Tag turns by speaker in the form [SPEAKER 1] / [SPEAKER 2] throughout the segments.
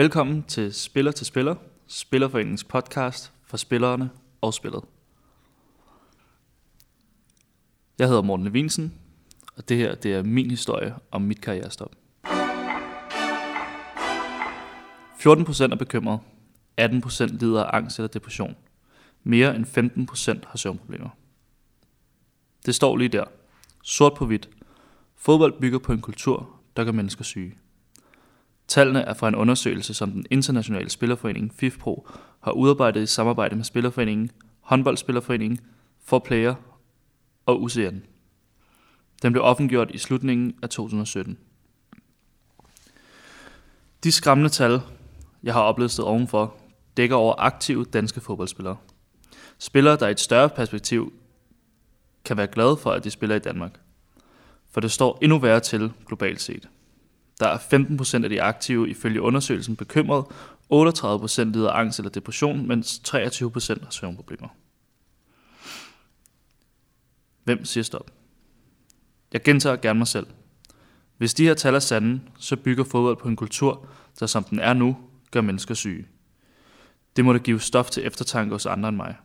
[SPEAKER 1] Velkommen til Spiller til Spiller, Spillerforeningens podcast for spillerne og spillet. Jeg hedder Morten Levinsen, og det her det er min historie om mit karrierestop. 14% er bekymret, 18% lider af angst eller depression. Mere end 15% har søvnproblemer. Det står lige der. Sort på hvidt. Fodbold bygger på en kultur, der gør mennesker syge. Tallene er fra en undersøgelse, som den internationale spillerforening FIFPro har udarbejdet i samarbejde med Spillerforeningen, Håndboldspillerforeningen, For Player og UCN. Den blev offentliggjort i slutningen af 2017. De skræmmende tal, jeg har oplevet ovenfor, dækker over aktive danske fodboldspillere. Spillere, der i et større perspektiv kan være glade for, at de spiller i Danmark. For det står endnu værre til globalt set. Der er 15% af de aktive ifølge undersøgelsen bekymret, 38% lider angst eller depression, mens 23% har søvnproblemer. Hvem siger stop? Jeg gentager gerne mig selv. Hvis de her tal er sande, så bygger fodbold på en kultur, der som den er nu, gør mennesker syge. Det må da give stof til eftertanke hos andre end mig.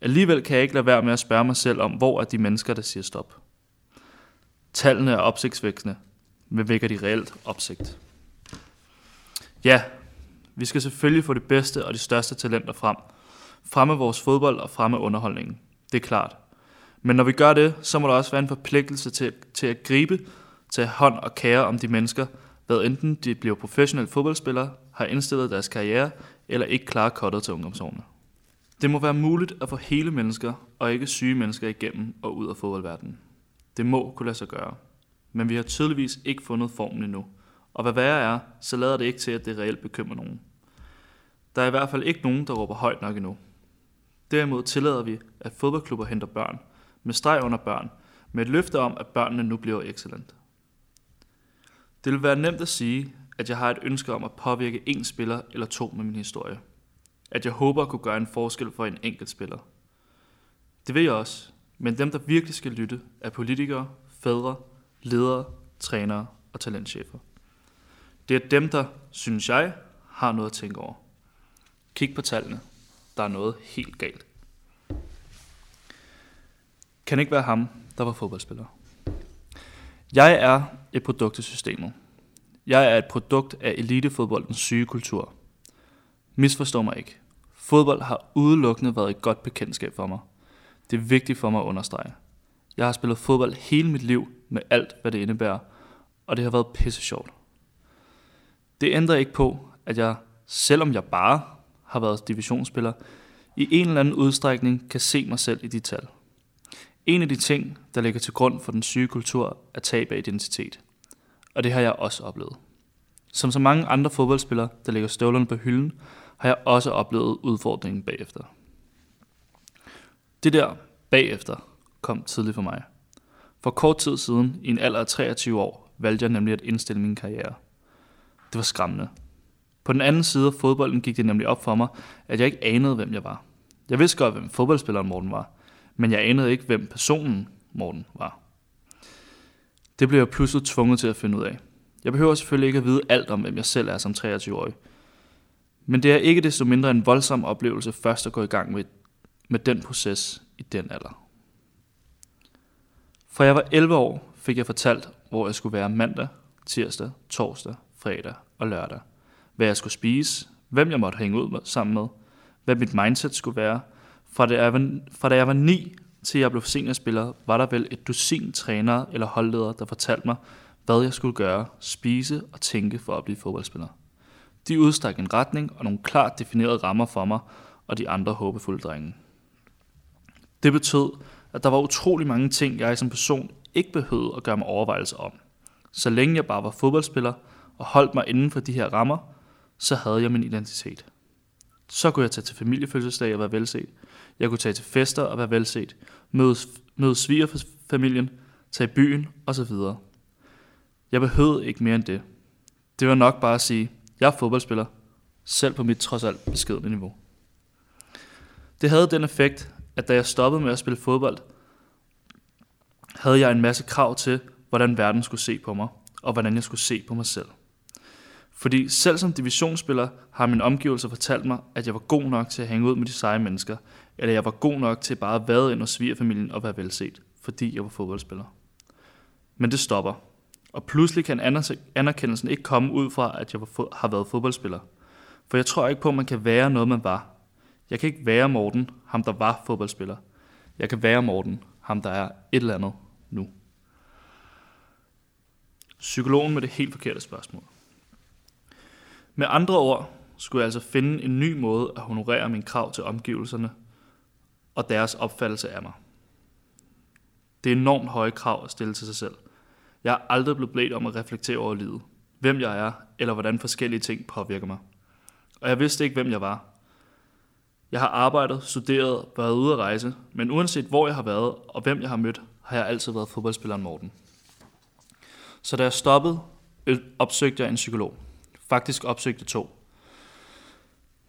[SPEAKER 1] Alligevel kan jeg ikke lade være med at spørge mig selv om, hvor er de mennesker, der siger stop. Tallene er opsigtsvækkende, men vækker de reelt opsigt? Ja, vi skal selvfølgelig få det bedste og de største talenter frem. Fremme vores fodbold og fremme underholdningen. Det er klart. Men når vi gør det, så må der også være en forpligtelse til, til at gribe, tage hånd og kære om de mennesker, hvad enten de bliver professionelle fodboldspillere, har indstillet deres karriere, eller ikke klarer kottet til ungdomsårene. Det må være muligt at få hele mennesker, og ikke syge mennesker igennem og ud af fodboldverdenen. Det må kunne lade sig gøre. Men vi har tydeligvis ikke fundet formen endnu. Og hvad værre er, så lader det ikke til, at det reelt bekymrer nogen. Der er i hvert fald ikke nogen, der råber højt nok endnu. Derimod tillader vi, at fodboldklubber henter børn, med streg under børn, med et løfte om, at børnene nu bliver excellent. Det vil være nemt at sige, at jeg har et ønske om at påvirke en spiller eller to med min historie. At jeg håber at kunne gøre en forskel for en enkelt spiller. Det vil jeg også, men dem, der virkelig skal lytte, er politikere, fædre, ledere, trænere og talentchefer. Det er dem, der, synes jeg, har noget at tænke over. Kig på tallene. Der er noget helt galt. Kan ikke være ham, der var fodboldspiller. Jeg er et produkt af systemet. Jeg er et produkt af elitefodboldens syge kultur. Misforstå mig ikke. Fodbold har udelukkende været et godt bekendtskab for mig. Det er vigtigt for mig at understrege. Jeg har spillet fodbold hele mit liv med alt, hvad det indebærer, og det har været pisse sjovt. Det ændrer ikke på, at jeg, selvom jeg bare har været divisionsspiller, i en eller anden udstrækning kan se mig selv i de tal. En af de ting, der ligger til grund for den syge kultur, er tab af identitet. Og det har jeg også oplevet. Som så mange andre fodboldspillere, der lægger støvlerne på hylden, har jeg også oplevet udfordringen bagefter. Det der bagefter kom tidligt for mig. For kort tid siden, i en alder af 23 år, valgte jeg nemlig at indstille min karriere. Det var skræmmende. På den anden side af fodbolden gik det nemlig op for mig, at jeg ikke anede, hvem jeg var. Jeg vidste godt, hvem fodboldspilleren Morten var, men jeg anede ikke, hvem personen Morten var. Det blev jeg pludselig tvunget til at finde ud af. Jeg behøver selvfølgelig ikke at vide alt om, hvem jeg selv er som 23-årig. Men det er ikke desto mindre en voldsom oplevelse først at gå i gang med, med den proces i den alder. Fra jeg var 11 år, fik jeg fortalt, hvor jeg skulle være mandag, tirsdag, torsdag, fredag og lørdag. Hvad jeg skulle spise, hvem jeg måtte hænge ud sammen med, hvad mit mindset skulle være. Fra da jeg var, fra da jeg var 9 til jeg blev seniorspiller, var der vel et dusin trænere eller holdledere, der fortalte mig, hvad jeg skulle gøre, spise og tænke for at blive fodboldspiller. De udstak en retning og nogle klart definerede rammer for mig og de andre håbefulde drenge. Det betød, at der var utrolig mange ting, jeg som person ikke behøvede at gøre mig overvejelser om. Så længe jeg bare var fodboldspiller og holdt mig inden for de her rammer, så havde jeg min identitet. Så kunne jeg tage til familiefødselsdag og være velset. Jeg kunne tage til fester og være velset. Møde, møde svigerfamilien, tage i byen osv. Jeg behøvede ikke mere end det. Det var nok bare at sige, jeg er fodboldspiller, selv på mit trods alt beskedne niveau. Det havde den effekt, at da jeg stoppede med at spille fodbold, havde jeg en masse krav til, hvordan verden skulle se på mig, og hvordan jeg skulle se på mig selv. Fordi selv som divisionsspiller har min omgivelser fortalt mig, at jeg var god nok til at hænge ud med de seje mennesker, eller jeg var god nok til bare at vade ind hos svigerfamilien og være velset, fordi jeg var fodboldspiller. Men det stopper. Og pludselig kan anerkendelsen ikke komme ud fra, at jeg har været fodboldspiller. For jeg tror ikke på, at man kan være noget, man var. Jeg kan ikke være Morten, ham der var fodboldspiller. Jeg kan være Morten, ham der er et eller andet nu. Psykologen med det helt forkerte spørgsmål. Med andre ord skulle jeg altså finde en ny måde at honorere min krav til omgivelserne og deres opfattelse af mig. Det er enormt høje krav at stille til sig selv. Jeg er aldrig blevet blevet om at reflektere over livet, hvem jeg er, eller hvordan forskellige ting påvirker mig. Og jeg vidste ikke, hvem jeg var. Jeg har arbejdet, studeret, været ude at rejse, men uanset hvor jeg har været og hvem jeg har mødt, har jeg altid været fodboldspilleren Morten. Så da jeg stoppede, opsøgte jeg en psykolog. Faktisk opsøgte to.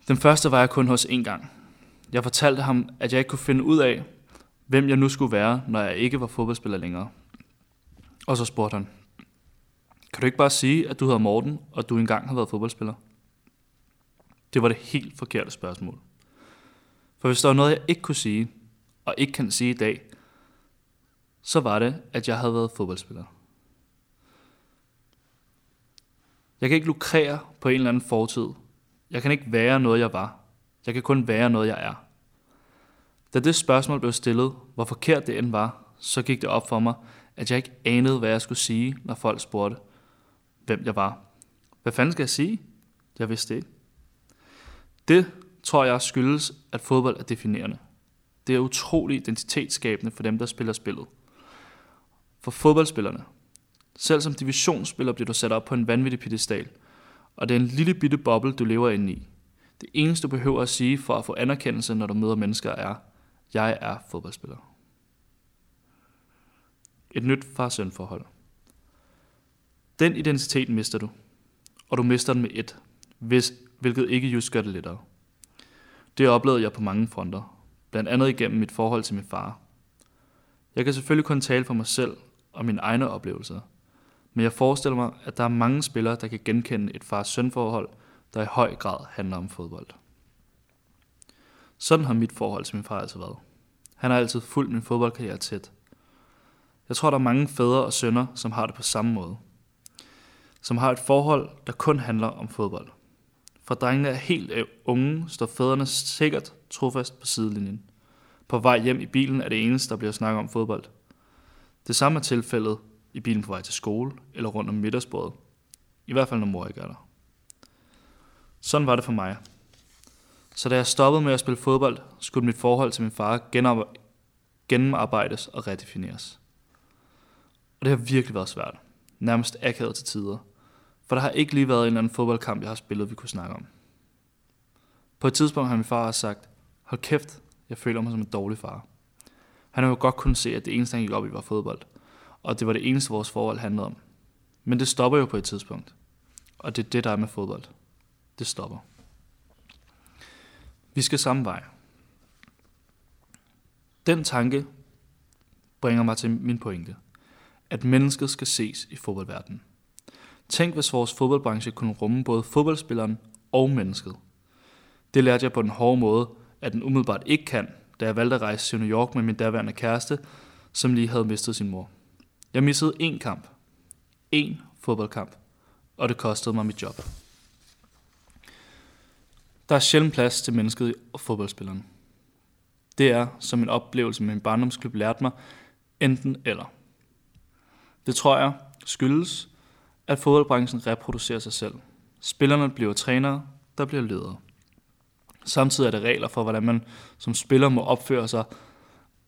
[SPEAKER 1] Den første var jeg kun hos en gang. Jeg fortalte ham, at jeg ikke kunne finde ud af, hvem jeg nu skulle være, når jeg ikke var fodboldspiller længere. Og så spurgte han, kan du ikke bare sige, at du hedder Morten, og du engang har været fodboldspiller? Det var det helt forkerte spørgsmål. For hvis der var noget, jeg ikke kunne sige, og ikke kan sige i dag, så var det, at jeg havde været fodboldspiller. Jeg kan ikke lukrere på en eller anden fortid. Jeg kan ikke være noget, jeg var. Jeg kan kun være noget, jeg er. Da det spørgsmål blev stillet, hvor forkert det end var, så gik det op for mig, at jeg ikke anede, hvad jeg skulle sige, når folk spurgte, hvem jeg var. Hvad fanden skal jeg sige? Jeg vidste det ikke. Det tror jeg skyldes, at fodbold er definerende. Det er utrolig identitetsskabende for dem, der spiller spillet. For fodboldspillerne, selv som divisionsspiller bliver du sat op på en vanvittig pedestal, og det er en lille bitte boble, du lever inde i. Det eneste, du behøver at sige for at få anerkendelse, når du møder mennesker, er, jeg er fodboldspiller. Et nyt far-søn forhold. Den identitet mister du, og du mister den med et, hvis, hvilket ikke just gør det lettere. Det oplevede jeg på mange fronter, blandt andet igennem mit forhold til min far. Jeg kan selvfølgelig kun tale for mig selv og mine egne oplevelser, men jeg forestiller mig, at der er mange spillere, der kan genkende et fars-søn-forhold, der i høj grad handler om fodbold. Sådan har mit forhold til min far altså været. Han har altid fulgt min fodboldkarriere tæt. Jeg tror, der er mange fædre og sønner, som har det på samme måde. Som har et forhold, der kun handler om fodbold. For drengene er helt øh, unge, står fædrene sikkert trofast på sidelinjen. På vej hjem i bilen er det eneste, der bliver snakket om fodbold. Det samme er tilfældet i bilen på vej til skole eller rundt om middagsbordet. I hvert fald når mor ikke er der. Sådan var det for mig. Så da jeg stoppede med at spille fodbold, skulle mit forhold til min far gennemarbejdes og redefineres. Og det har virkelig været svært. Nærmest akavet til tider. For der har ikke lige været en eller anden fodboldkamp, jeg har spillet, vi kunne snakke om. På et tidspunkt har min far sagt, hold kæft, jeg føler mig som en dårlig far. Han har jo godt kunnet se, at det eneste, han gik op i, var fodbold. Og det var det eneste, vores forhold handlede om. Men det stopper jo på et tidspunkt. Og det er det, der er med fodbold. Det stopper. Vi skal samme vej. Den tanke bringer mig til min pointe. At mennesket skal ses i fodboldverdenen. Tænk, hvis vores fodboldbranche kunne rumme både fodboldspilleren og mennesket. Det lærte jeg på den hårde måde, at den umiddelbart ikke kan, da jeg valgte at rejse til New York med min daværende kæreste, som lige havde mistet sin mor. Jeg missede én kamp. En fodboldkamp. Og det kostede mig mit job. Der er sjældent plads til mennesket og fodboldspilleren. Det er, som en oplevelse med min barndomsklub lærte mig, enten eller. Det tror jeg skyldes, at fodboldbranchen reproducerer sig selv. Spillerne bliver trænere, der bliver ledere. Samtidig er der regler for, hvordan man som spiller må opføre sig,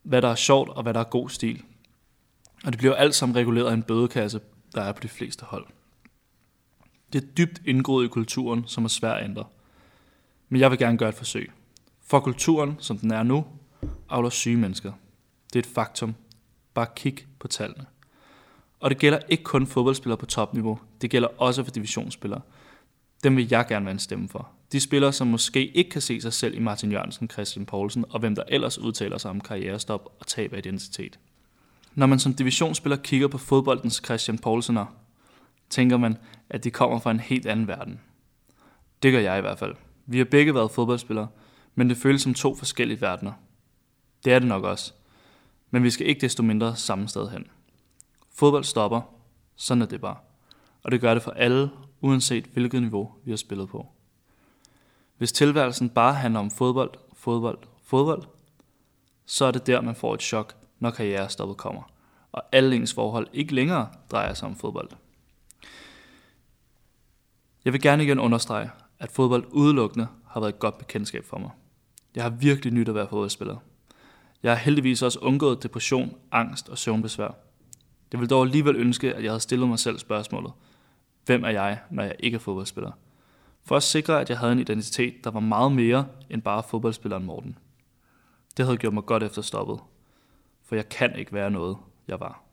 [SPEAKER 1] hvad der er sjovt og hvad der er god stil. Og det bliver alt sammen reguleret af en bødekasse, der er på de fleste hold. Det er dybt indgroet i kulturen, som er svært at ændre. Men jeg vil gerne gøre et forsøg. For kulturen, som den er nu, avler syge mennesker. Det er et faktum. Bare kig på tallene. Og det gælder ikke kun fodboldspillere på topniveau, det gælder også for divisionsspillere. Dem vil jeg gerne være en stemme for. De spillere, som måske ikke kan se sig selv i Martin Jørgensen, Christian Poulsen og hvem der ellers udtaler sig om karrierestop og tab af identitet. Når man som divisionsspiller kigger på fodboldens Christian Poulsener, tænker man, at de kommer fra en helt anden verden. Det gør jeg i hvert fald. Vi har begge været fodboldspillere, men det føles som to forskellige verdener. Det er det nok også. Men vi skal ikke desto mindre samme sted hen. Fodbold stopper. Sådan er det bare. Og det gør det for alle, uanset hvilket niveau vi har spillet på. Hvis tilværelsen bare handler om fodbold, fodbold, fodbold, så er det der, man får et chok, når karrierestoppet kommer, og alle ens forhold ikke længere drejer sig om fodbold. Jeg vil gerne igen understrege, at fodbold udelukkende har været et godt bekendtskab for mig. Jeg har virkelig nyt at være fodboldspiller. Jeg har heldigvis også undgået depression, angst og søvnbesvær. Jeg vil dog alligevel ønske, at jeg havde stillet mig selv spørgsmålet. Hvem er jeg, når jeg ikke er fodboldspiller? For at sikre, at jeg havde en identitet, der var meget mere end bare fodboldspilleren Morten. Det havde gjort mig godt efter stoppet. For jeg kan ikke være noget, jeg var.